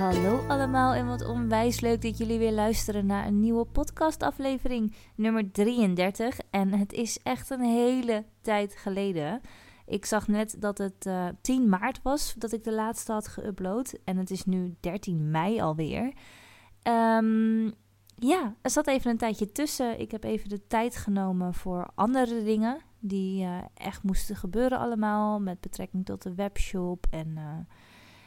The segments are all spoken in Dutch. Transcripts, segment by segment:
hallo allemaal en wat onwijs leuk dat jullie weer luisteren naar een nieuwe podcastaflevering, nummer 33. En het is echt een hele tijd geleden. Ik zag net dat het uh, eh, 10 maart was dat ik de laatste had geüpload en het is nu 13 mei alweer. Um, ja, er zat even een tijdje tussen. Ik heb even de tijd genomen voor andere dingen die uh, echt moesten gebeuren allemaal met betrekking tot de webshop en uh,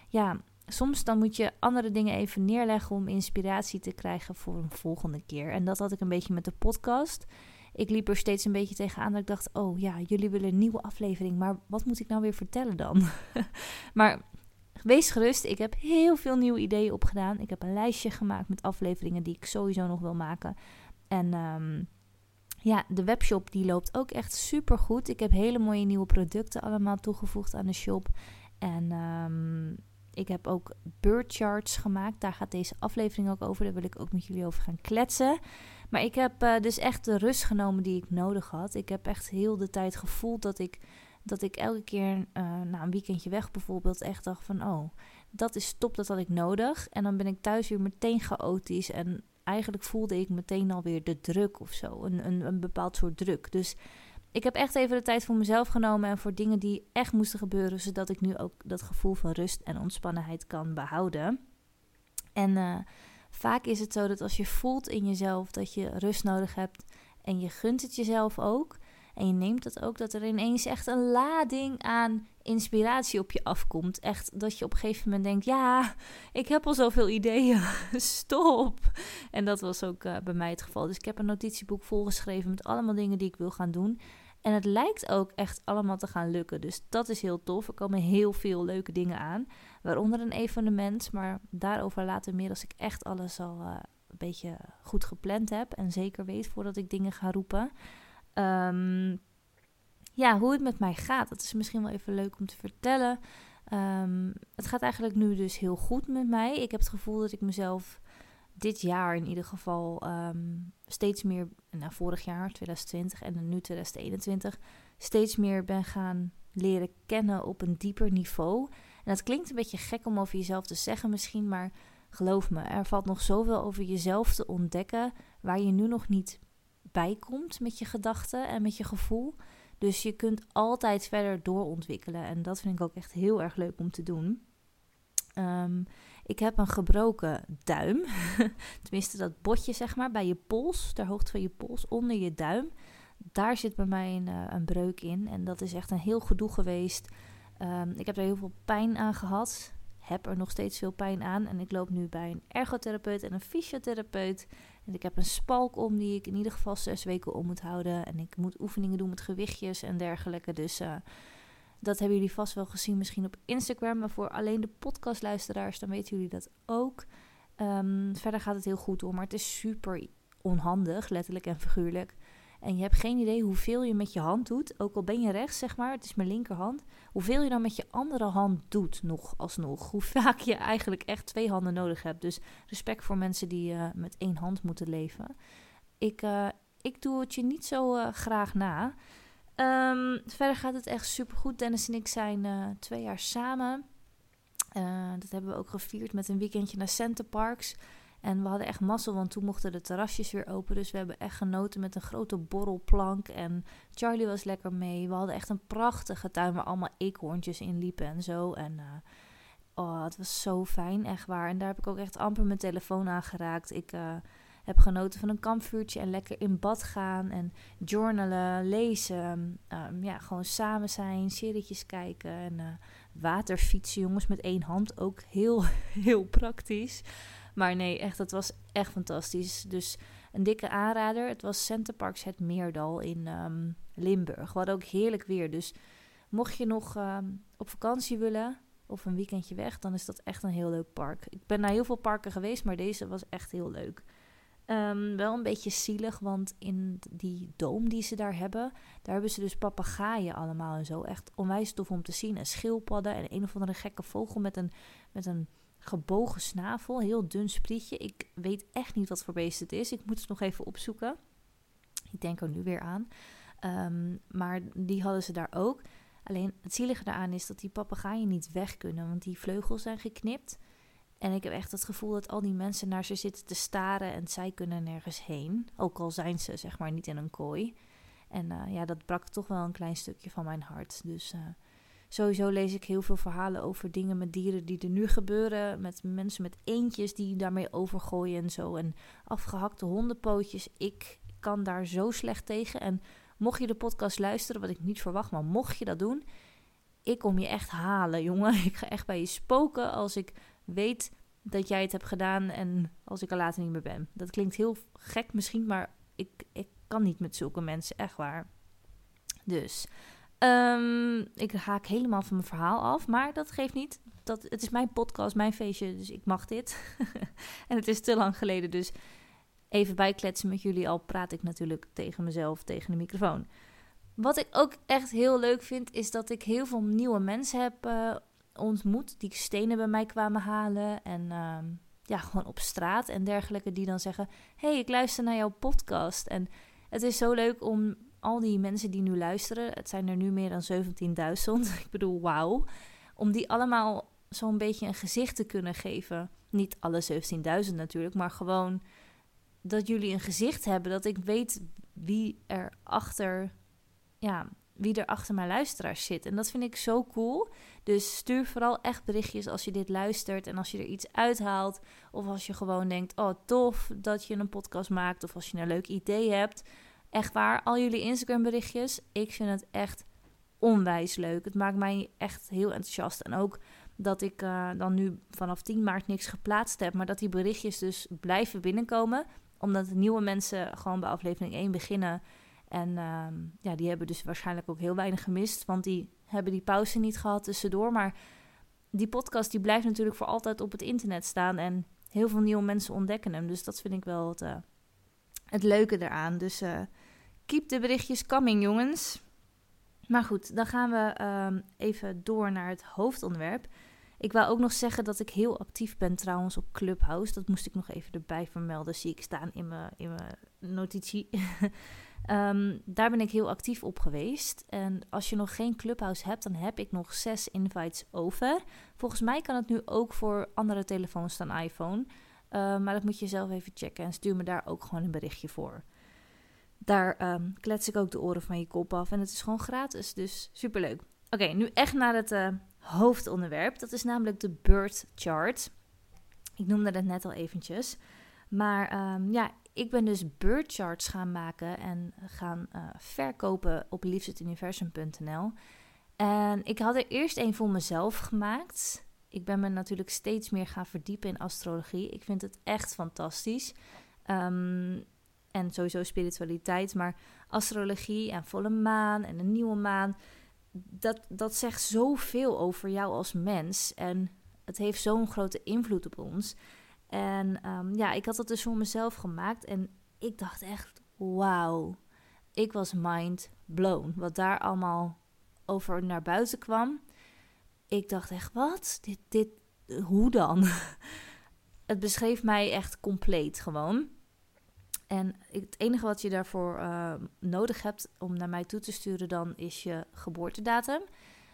ja, soms dan moet je andere dingen even neerleggen om inspiratie te krijgen voor een volgende keer. En dat had ik een beetje met de podcast. Ik liep er steeds een beetje tegenaan dat ik dacht: oh ja, jullie willen een nieuwe aflevering, maar wat moet ik nou weer vertellen dan? maar wees gerust, ik heb heel veel nieuwe ideeën opgedaan. Ik heb een lijstje gemaakt met afleveringen die ik sowieso nog wil maken. En um, ja, de webshop die loopt ook echt super goed. Ik heb hele mooie nieuwe producten allemaal toegevoegd aan de shop. En um, ik heb ook bird charts gemaakt. Daar gaat deze aflevering ook over. Daar wil ik ook met jullie over gaan kletsen. Maar ik heb uh, dus echt de rust genomen die ik nodig had. Ik heb echt heel de tijd gevoeld dat ik, dat ik elke keer uh, na een weekendje weg bijvoorbeeld echt dacht van... oh, dat is top, dat had ik nodig. En dan ben ik thuis weer meteen chaotisch. En eigenlijk voelde ik meteen alweer de druk of zo. Een, een, een bepaald soort druk. Dus ik heb echt even de tijd voor mezelf genomen en voor dingen die echt moesten gebeuren, zodat ik nu ook dat gevoel van rust en ontspannenheid kan behouden. En uh, vaak is het zo dat als je voelt in jezelf dat je rust nodig hebt en je gunt het jezelf ook, en je neemt dat ook, dat er ineens echt een lading aan inspiratie op je afkomt. Echt dat je op een gegeven moment denkt: ja, ik heb al zoveel ideeën. Stop. En dat was ook uh, bij mij het geval. Dus ik heb een notitieboek volgeschreven met allemaal dingen die ik wil gaan doen. En het lijkt ook echt allemaal te gaan lukken. Dus dat is heel tof. Er komen heel veel leuke dingen aan. Waaronder een evenement. Maar daarover later meer als ik echt alles al uh, een beetje goed gepland heb. En zeker weet voordat ik dingen ga roepen. Um, ja, hoe het met mij gaat. Dat is misschien wel even leuk om te vertellen. Um, het gaat eigenlijk nu dus heel goed met mij. Ik heb het gevoel dat ik mezelf dit jaar in ieder geval um, steeds meer, nou vorig jaar 2020 en nu 2021, steeds meer ben gaan leren kennen op een dieper niveau. En dat klinkt een beetje gek om over jezelf te zeggen misschien, maar geloof me, er valt nog zoveel over jezelf te ontdekken waar je nu nog niet bij komt met je gedachten en met je gevoel. Dus je kunt altijd verder doorontwikkelen en dat vind ik ook echt heel erg leuk om te doen. Um, ik heb een gebroken duim. Tenminste, dat botje, zeg maar, bij je pols, ter hoogte van je pols, onder je duim. Daar zit bij mij een, uh, een breuk in. En dat is echt een heel gedoe geweest. Um, ik heb er heel veel pijn aan gehad. Heb er nog steeds veel pijn aan. En ik loop nu bij een ergotherapeut en een fysiotherapeut. En ik heb een spalk om die ik in ieder geval zes weken om moet houden. En ik moet oefeningen doen met gewichtjes en dergelijke. Dus uh, dat hebben jullie vast wel gezien, misschien op Instagram. Maar voor alleen de podcastluisteraars, dan weten jullie dat ook. Um, verder gaat het heel goed hoor, maar het is super onhandig, letterlijk en figuurlijk. En je hebt geen idee hoeveel je met je hand doet. Ook al ben je rechts, zeg maar, het is mijn linkerhand. Hoeveel je dan met je andere hand doet, nog alsnog. Hoe vaak je eigenlijk echt twee handen nodig hebt. Dus respect voor mensen die uh, met één hand moeten leven. Ik, uh, ik doe het je niet zo uh, graag na. Um, verder gaat het echt super goed. Dennis en ik zijn uh, twee jaar samen. Uh, dat hebben we ook gevierd met een weekendje naar Center Parks. En we hadden echt mazzel, want toen mochten de terrasjes weer open. Dus we hebben echt genoten met een grote borrelplank. En Charlie was lekker mee. We hadden echt een prachtige tuin waar allemaal eekhoorntjes in liepen en zo. En uh, oh, het was zo fijn, echt waar. En daar heb ik ook echt amper mijn telefoon aan geraakt. Ik heb genoten van een kampvuurtje en lekker in bad gaan en journalen, lezen. Um, ja, gewoon samen zijn, serietjes kijken en uh, waterfietsen, jongens, met één hand. Ook heel, heel praktisch. Maar nee, echt, het was echt fantastisch. Dus een dikke aanrader. Het was Centerparks Het Meerdal in um, Limburg. Hadden ook heerlijk weer. Dus mocht je nog um, op vakantie willen of een weekendje weg, dan is dat echt een heel leuk park. Ik ben naar heel veel parken geweest, maar deze was echt heel leuk. Um, wel een beetje zielig, want in die doom die ze daar hebben, daar hebben ze dus papegaaien allemaal en zo. Echt onwijs tof om te zien. En schildpadden en een of andere gekke vogel met een, met een gebogen snavel. Heel dun sprietje. Ik weet echt niet wat voor beest het is. Ik moet het nog even opzoeken. Ik denk er nu weer aan. Um, maar die hadden ze daar ook. Alleen het zielige daaraan is dat die papegaaien niet weg kunnen, want die vleugels zijn geknipt. En ik heb echt het gevoel dat al die mensen naar ze zitten te staren en zij kunnen nergens heen. Ook al zijn ze zeg maar niet in een kooi. En uh, ja, dat brak toch wel een klein stukje van mijn hart. Dus uh, sowieso lees ik heel veel verhalen over dingen met dieren die er nu gebeuren. Met mensen met eentjes die daarmee overgooien en zo. En afgehakte hondenpootjes. Ik kan daar zo slecht tegen. En mocht je de podcast luisteren, wat ik niet verwacht, maar mocht je dat doen, ik kom je echt halen, jongen. Ik ga echt bij je spoken als ik weet dat jij het hebt gedaan en als ik er later niet meer ben. Dat klinkt heel gek misschien, maar ik, ik kan niet met zulke mensen, echt waar. Dus um, ik haak helemaal van mijn verhaal af, maar dat geeft niet. Dat, het is mijn podcast, mijn feestje, dus ik mag dit. en het is te lang geleden, dus even bijkletsen met jullie, al praat ik natuurlijk tegen mezelf, tegen de microfoon. Wat ik ook echt heel leuk vind, is dat ik heel veel nieuwe mensen heb uh, ontmoet die stenen bij mij kwamen halen. En uh, ja, gewoon op straat en dergelijke, die dan zeggen: hey, ik luister naar jouw podcast. En het is zo leuk om al die mensen die nu luisteren, het zijn er nu meer dan 17.000, ik bedoel, wauw, om die allemaal zo'n beetje een gezicht te kunnen geven. Niet alle 17.000 natuurlijk, maar gewoon dat jullie een gezicht hebben, dat ik weet wie er achter, ja, wie er achter mijn luisteraars zit. En dat vind ik zo cool. Dus stuur vooral echt berichtjes als je dit luistert en als je er iets uithaalt. Of als je gewoon denkt, oh tof dat je een podcast maakt. Of als je een leuk idee hebt. Echt waar, al jullie Instagram berichtjes. Ik vind het echt onwijs leuk. Het maakt mij echt heel enthousiast. En ook dat ik uh, dan nu vanaf 10 maart niks geplaatst heb. Maar dat die berichtjes dus blijven binnenkomen. Omdat nieuwe mensen gewoon bij aflevering 1 beginnen. En uh, ja, die hebben dus waarschijnlijk ook heel weinig gemist. Want die hebben die pauze niet gehad tussendoor. Maar die podcast die blijft natuurlijk voor altijd op het internet staan. En heel veel nieuwe mensen ontdekken hem. Dus dat vind ik wel het, uh, het leuke eraan. Dus uh, keep de berichtjes coming, jongens. Maar goed, dan gaan we um, even door naar het hoofdonderwerp. Ik wil ook nog zeggen dat ik heel actief ben trouwens op Clubhouse. Dat moest ik nog even erbij vermelden, zie ik staan in mijn, in mijn notitie. Um, daar ben ik heel actief op geweest. En als je nog geen Clubhouse hebt, dan heb ik nog zes invites over. Volgens mij kan het nu ook voor andere telefoons dan iPhone. Uh, maar dat moet je zelf even checken en stuur me daar ook gewoon een berichtje voor. Daar um, klets ik ook de oren van je kop af en het is gewoon gratis, dus superleuk. Oké, nu echt naar het uh, hoofdonderwerp. Dat is namelijk de Bird Chart. Ik noemde het net al eventjes. Maar ja, ik ben dus bird charts gaan maken en gaan uh, verkopen op liefzetuniversum.nl. En ik had er eerst een voor mezelf gemaakt. Ik ben me natuurlijk steeds meer gaan verdiepen in astrologie. Ik vind het echt fantastisch. Um, en sowieso spiritualiteit, maar astrologie en volle maan en een nieuwe maan. Dat, dat zegt zoveel over jou als mens. En het heeft zo'n grote invloed op ons. En um, ja, ik had dat dus voor mezelf gemaakt. En ik dacht echt, wauw. Ik was mind blown. Wat daar allemaal over naar buiten kwam. Ik dacht echt, wat? Dit, dit, hoe dan? het beschreef mij echt compleet gewoon. En het enige wat je daarvoor uh, nodig hebt om naar mij toe te sturen dan is je geboortedatum.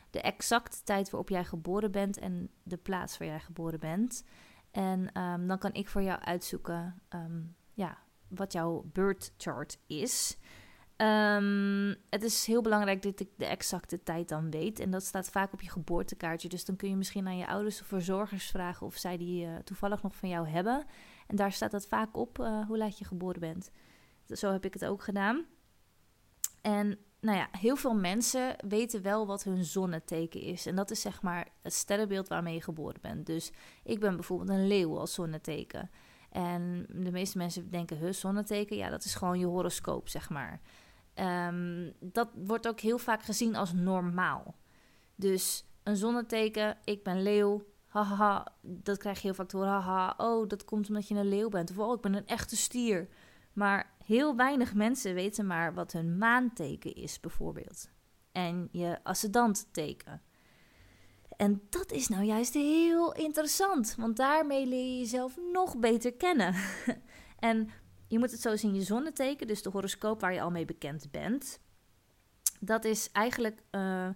De exacte tijd waarop jij geboren bent en de plaats waar jij geboren bent. En um, dan kan ik voor jou uitzoeken um, ja, wat jouw birth chart is. Um, het is heel belangrijk dat ik de exacte tijd dan weet. En dat staat vaak op je geboortekaartje. Dus dan kun je misschien aan je ouders of verzorgers vragen of zij die uh, toevallig nog van jou hebben. En daar staat dat vaak op uh, hoe laat je geboren bent. Zo heb ik het ook gedaan. En nou ja, heel veel mensen weten wel wat hun zonneteken is. En dat is zeg maar het sterrenbeeld waarmee je geboren bent. Dus ik ben bijvoorbeeld een leeuw als zonneteken. En de meeste mensen denken, huh, zonneteken, ja, dat is gewoon je horoscoop, zeg maar. Um, dat wordt ook heel vaak gezien als normaal. Dus een zonneteken, ik ben leeuw, haha, dat krijg je heel vaak horen, haha, oh, dat komt omdat je een leeuw bent. Of, oh, ik ben een echte stier. Maar heel weinig mensen weten maar wat hun maanteken is, bijvoorbeeld. En je ascendantteken. En dat is nou juist heel interessant, want daarmee leer je jezelf nog beter kennen. en je moet het zo zien, je zonneteken, dus de horoscoop waar je al mee bekend bent, dat is eigenlijk uh,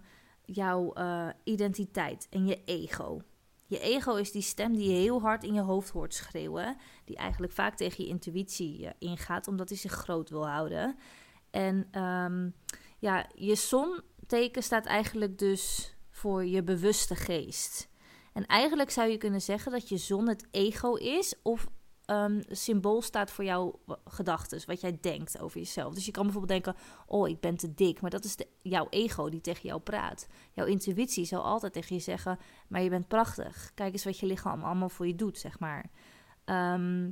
jouw uh, identiteit en je ego. Je ego is die stem die je heel hard in je hoofd hoort schreeuwen. Die eigenlijk vaak tegen je intuïtie ingaat, omdat hij zich groot wil houden. En ehm, ja, je zonteken staat eigenlijk dus voor je bewuste geest. En eigenlijk zou je kunnen zeggen dat je zon het ego is, of um, symbool staat voor jouw gedachten, wat jij denkt over jezelf. Dus je kan bijvoorbeeld denken: Oh, ik ben te dik. Maar dat is de, jouw ego die tegen jou praat. Jouw intuïtie zal altijd tegen je zeggen: Maar je bent prachtig. Kijk eens wat je lichaam allemaal voor je doet, zeg maar. Ehm,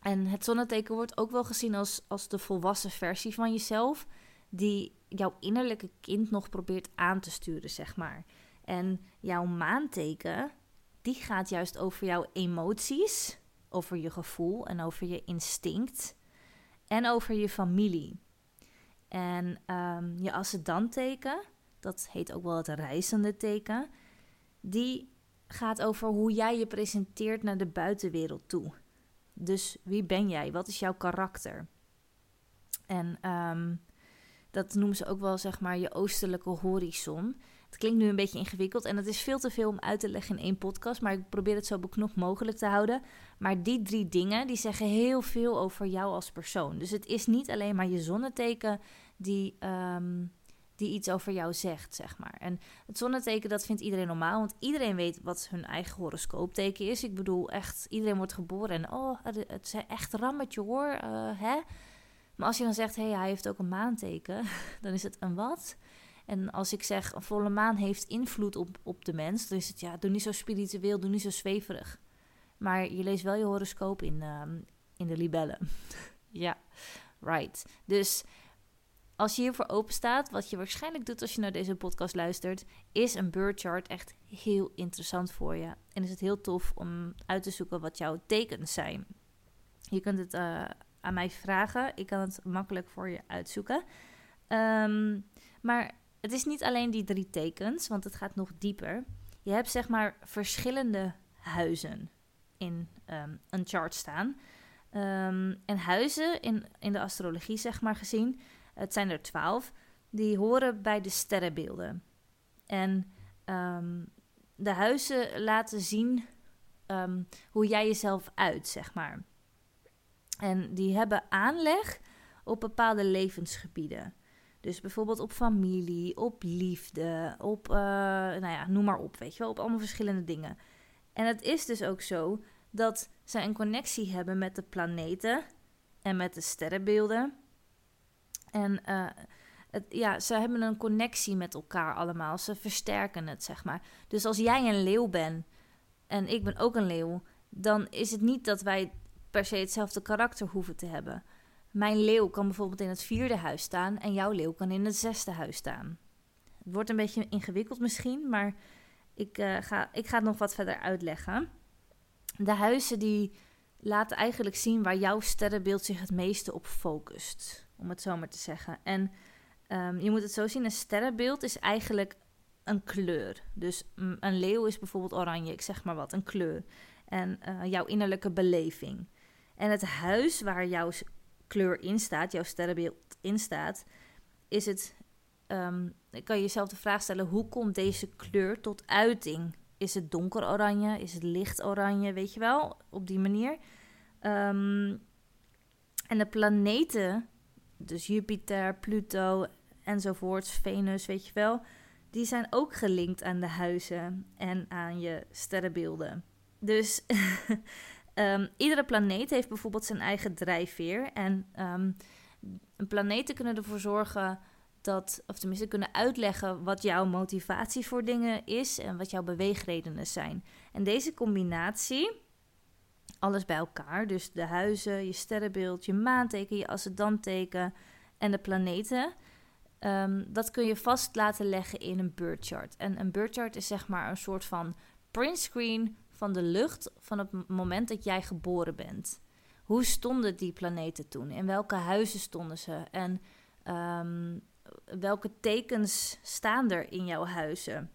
en het zonneteken wordt ook wel gezien als, als de volwassen versie van jezelf, die jouw innerlijke kind nog probeert aan te sturen, zeg maar. En jouw maanteken, die gaat juist over jouw emoties over je gevoel en over je instinct en over je familie. En um, je ascendanteken, dat heet ook wel het reizende teken, die gaat over hoe jij je presenteert naar de buitenwereld toe. Dus wie ben jij? Wat is jouw karakter? En um, dat noemen ze ook wel zeg maar je oostelijke horizon. Het klinkt nu een beetje ingewikkeld en het is veel te veel om uit te leggen in één podcast, maar ik probeer het zo beknopt mogelijk te houden. Maar die drie dingen, die zeggen heel veel over jou als persoon. Dus het is niet alleen maar je zonneteken die, ehm, die iets over jou zegt, zeg maar. En het zonneteken, dat vindt iedereen normaal, want iedereen weet wat hun eigen horoscoopteken is. Ik bedoel, echt, iedereen wordt geboren en oh, het is echt rammetje hoor, uh, hè? Maar als je dan zegt, hé, hey, hij heeft ook een maanteken, dan is het een wat? En als ik zeg, een volle maan heeft invloed op, op de mens, dan is het ja, doe niet zo spiritueel, doe niet zo zweverig. Maar je leest wel je horoscoop in, ehm, in de libellen. ja, right. Dus als je hiervoor open staat, wat je waarschijnlijk doet als je naar deze podcast luistert, is een birth chart echt heel interessant voor je. En is het heel tof om uit te zoeken wat jouw tekens zijn. Je kunt het uh, aan mij vragen. Ik kan het makkelijk voor je uitzoeken. Um, maar het is niet alleen die drie tekens, want het gaat nog dieper. Je hebt zeg maar verschillende huizen in um, een chart staan. Um, en huizen in, in de astrologie, zeg maar gezien, het zijn er twaalf, die horen bij de sterrenbeelden. En um, de huizen laten zien hoe jij jezelf uit, zeg maar. En die hebben aanleg op bepaalde levensgebieden. Dus bijvoorbeeld op familie, op liefde, op, uh, nou ja, noem maar op, weet je wel, op allemaal verschillende dingen. En het is dus ook zo dat zij een connectie hebben met de planeten en met de sterrenbeelden. En uh, het, ja, ze hebben een connectie met elkaar allemaal. Ze versterken het, zeg maar. Dus als jij een leeuw bent en ik ben ook een leeuw, dan is het niet dat wij per se hetzelfde karakter hoeven te hebben. Mijn leeuw kan bijvoorbeeld in het vierde huis staan en jouw leeuw kan in het zesde huis staan. Het wordt een beetje ingewikkeld misschien, maar ik, uh, ga, ik ga het nog wat verder uitleggen. De huizen die laten eigenlijk zien waar jouw sterrenbeeld zich het meeste op focust, om het zo maar te zeggen. En um, je moet het zo zien, een sterrenbeeld is eigenlijk een kleur. Dus een leeuw is bijvoorbeeld oranje, ik zeg maar wat, een kleur. En uh, jouw innerlijke beleving. En het huis waar jouw kleur in staat, jouw sterrenbeeld in staat, is het. Um, kan je jezelf de vraag stellen: hoe komt deze kleur tot uiting? Is het donker oranje? Is het licht oranje? Weet je wel, op die manier. Um, en de planeten, dus Jupiter, Pluto enzovoorts, Venus, weet je wel, die zijn ook gelinkt aan de huizen en aan je sterrenbeelden. Dus Um, iedere planeet heeft bijvoorbeeld zijn eigen drijfveer. En um, planeten kunnen ervoor zorgen dat, of tenminste kunnen uitleggen wat jouw motivatie voor dingen is en wat jouw beweegredenen zijn. En deze combinatie, alles bij elkaar, dus de huizen, je sterrenbeeld, je maanteken, je ascendanteken en de planeten. Um, dat kun je vast laten leggen in een birth chart. En een birth chart is zeg maar een soort van printscreen van de lucht van het moment dat jij geboren bent. Hoe stonden die planeten toen? In welke huizen stonden ze? En ehm, welke tekens staan er in jouw huizen?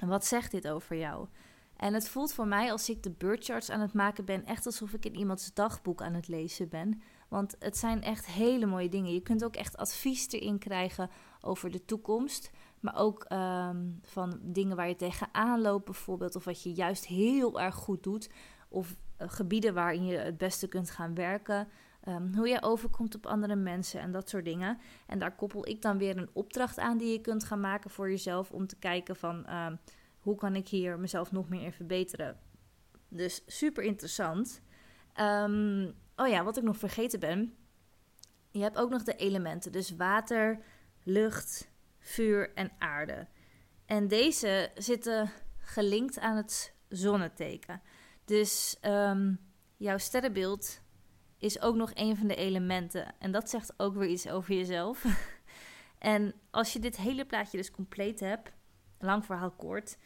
En wat zegt dit over jou? En het voelt voor mij als ik de birth charts aan het maken ben, echt alsof ik in iemands dagboek aan het lezen ben. Want het zijn echt hele mooie dingen. Je kunt ook echt advies erin krijgen over de toekomst. Maar ook ehm, van dingen waar je tegenaan loopt, bijvoorbeeld. Of wat je juist heel erg goed doet. Of eh, gebieden waarin je het beste kunt gaan werken. Ehm, hoe je overkomt op andere mensen en dat soort dingen. En daar koppel ik dan weer een opdracht aan die je kunt gaan maken voor jezelf. Om te kijken van ehm, hoe kan ik hier mezelf nog meer in verbeteren. Dus super interessant. oh ja, wat ik nog vergeten ben. Je hebt ook nog de elementen. Dus water, lucht, vuur en aarde. En deze zitten gelinkt aan het zonneteken. Dus um, jouw sterrenbeeld is ook nog een van de elementen. En dat zegt ook weer iets over jezelf. en als je dit hele plaatje dus compleet hebt, lang verhaal kort,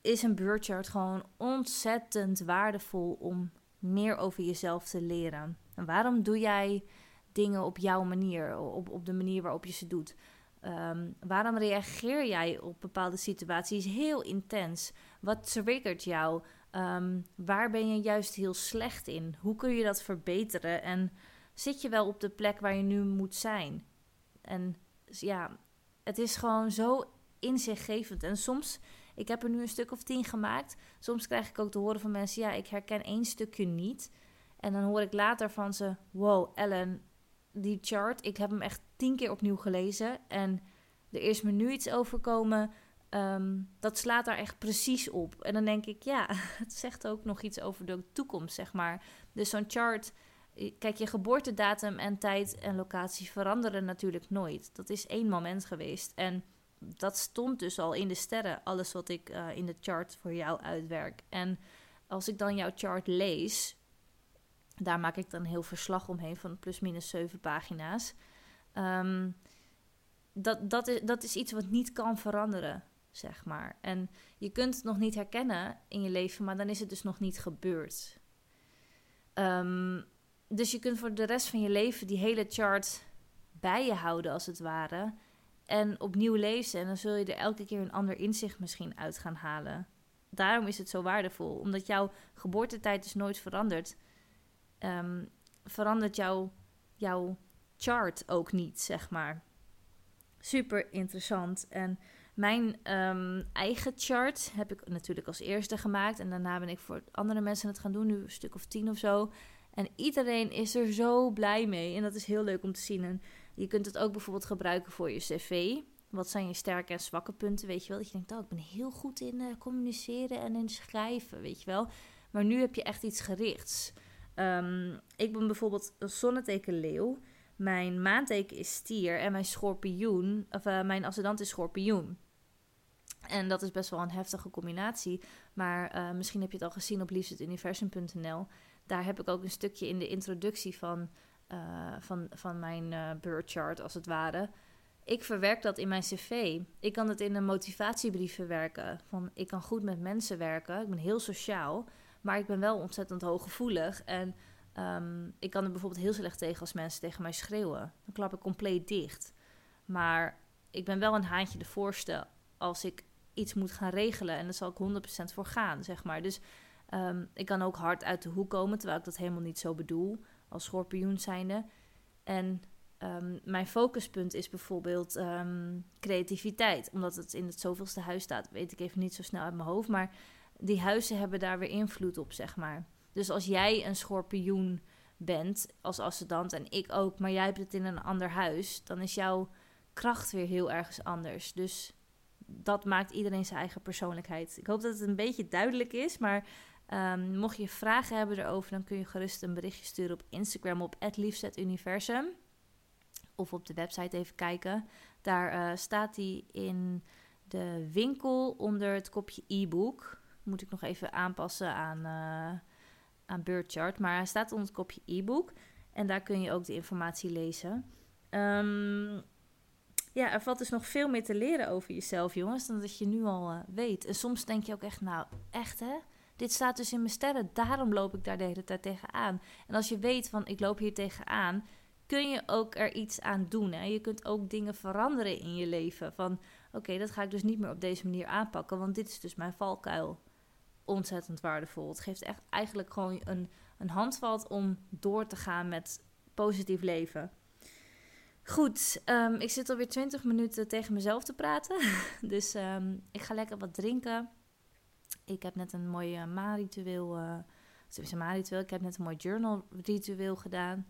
is een beurtchart gewoon ontzettend waardevol om meer over jezelf te leren. En waarom doe jij dingen op jouw manier, op, op de manier waarop je ze doet? Um, waarom reageer jij op bepaalde situaties heel intens? Wat triggert jou? Um, waar ben je juist heel slecht in? Hoe kun je dat verbeteren? En zit je wel op de plek waar je nu moet zijn? En ja, het is gewoon zo inzichtgevend. En soms, ik heb er nu een stuk of tien gemaakt. Soms krijg ik ook te horen van mensen: ja, ik herken één stukje niet. En dan hoor ik later van ze: wow, Ellen, die chart, ik heb hem echt tien keer opnieuw gelezen. En er is me nu iets overkomen. Um, dat slaat daar echt precies op. En dan denk ik, ja, het zegt ook nog iets over de toekomst, zeg maar. Dus zo'n chart, kijk, je geboortedatum en tijd en locatie veranderen natuurlijk nooit. Dat is één moment geweest. En dat stond dus al in de sterren, alles wat ik uh, in de chart voor jou uitwerk. En als ik dan jouw chart lees, daar maak ik dan een heel verslag omheen van plus minus zeven pagina's. Um, dat, dat, is, dat is iets wat niet kan veranderen, zeg maar. En je kunt het nog niet herkennen in je leven, maar dan is het dus nog niet gebeurd. Um, dus je kunt voor de rest van je leven die hele chart bij je houden, als het ware. En opnieuw lezen. En dan zul je er elke keer een ander inzicht misschien uit gaan halen. Daarom is het zo waardevol. Omdat jouw geboortetijd is nooit veranderd. Um, verandert jouw, jouw chart ook niet, zeg maar. Super interessant. En mijn um, eigen chart heb ik natuurlijk als eerste gemaakt. En daarna ben ik voor andere mensen het gaan doen, nu een stuk of tien of zo. En iedereen is er zo blij mee. En dat is heel leuk om te zien. En je kunt het ook bijvoorbeeld gebruiken voor je cv. Wat zijn je sterke en zwakke punten, weet je wel? Dat je denkt, oh, ik ben heel goed in uh, communiceren en in schrijven, weet je wel? Maar nu heb je echt iets gerichts. Um, ik ben bijvoorbeeld een zonneteken leeuw. Mijn maanteken is stier en mijn schorpioen, of uh, mijn ascendant is schorpioen. En dat is best wel een heftige combinatie. Maar uh, misschien heb je het al gezien op liefdesuniversum.nl. Daar heb ik ook een stukje in de introductie van, uh, van, van mijn uh, birth chart, als het ware. Ik verwerk dat in mijn cv. Ik kan het in een motivatiebrief verwerken. Van ik kan goed met mensen werken. Ik ben heel sociaal. Maar ik ben wel ontzettend hooggevoelig. En um, ik kan er bijvoorbeeld heel slecht tegen als mensen tegen mij schreeuwen. Dan klap ik compleet dicht. Maar ik ben wel een haantje de voorste als ik iets moet gaan regelen. En daar zal ik 100% voor gaan, zeg maar. Dus um, ik kan ook hard uit de hoek komen, terwijl ik dat helemaal niet zo bedoel. Als schorpioen zijnde. En um, mijn focuspunt is bijvoorbeeld creativiteit. Omdat het in het zoveelste huis staat, weet ik even niet zo snel uit mijn hoofd. Maar die huizen hebben daar weer invloed op, zeg maar. Dus als jij een schorpioen bent als ascendant en ik ook, maar jij hebt het in een ander huis, dan is jouw kracht weer heel ergens anders. Dus dat maakt iedereen zijn eigen persoonlijkheid. Ik hoop dat het een beetje duidelijk is, maar um, mocht je vragen hebben erover, dan kun je gerust een berichtje sturen op Instagram op @liefzetuniversum of op de website even kijken. Daar uh, staat die in de winkel onder het kopje e-book. Moet ik nog even aanpassen aan, uh, aan Birdchart. Maar hij staat onder het kopje e-book. En daar kun je ook de informatie lezen. Um, ja, er valt dus nog veel meer te leren over jezelf, jongens, dan dat je nu al uh, weet. En soms denk je ook echt, nou, echt hè? Dit staat dus in mijn sterren, daarom loop ik daar de hele tijd tegenaan. En als je weet van, ik loop hier tegenaan, kun je ook er iets aan doen. Hè? Je kunt ook dingen veranderen in je leven. Van, oké, dat ga ik dus niet meer op deze manier aanpakken, want dit is dus mijn valkuil ontzettend waardevol. Het geeft echt eigenlijk gewoon een, een handvat om door te gaan met positief leven. Goed, ehm, ik zit alweer 20 minuten tegen mezelf te praten. dus ehm, ik ga lekker wat drinken. Ik heb net een mooi uh, ma-ritueel. Uh, ma-ritueel. Ik heb net een mooi journal-ritueel gedaan.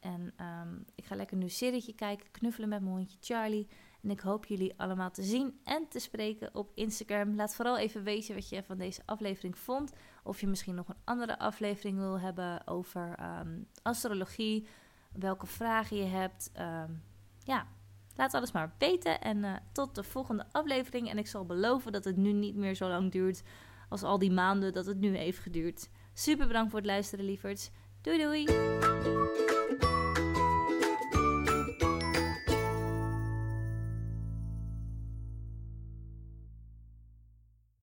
En ehm, ik ga lekker nu een serietje kijken, knuffelen met mijn hondje Charlie. En ik hoop jullie allemaal te zien en te spreken op Instagram. Laat vooral even weten wat je van deze aflevering vond. Of je misschien nog een andere aflevering wil hebben over astrologie welke vragen je hebt. Ehm, ja, laat alles maar weten. En uh, tot de volgende aflevering. En ik zal beloven dat het nu niet meer zo lang duurt als al die maanden dat het nu heeft geduurd. Super bedankt voor het luisteren, lieverds. Doei doei!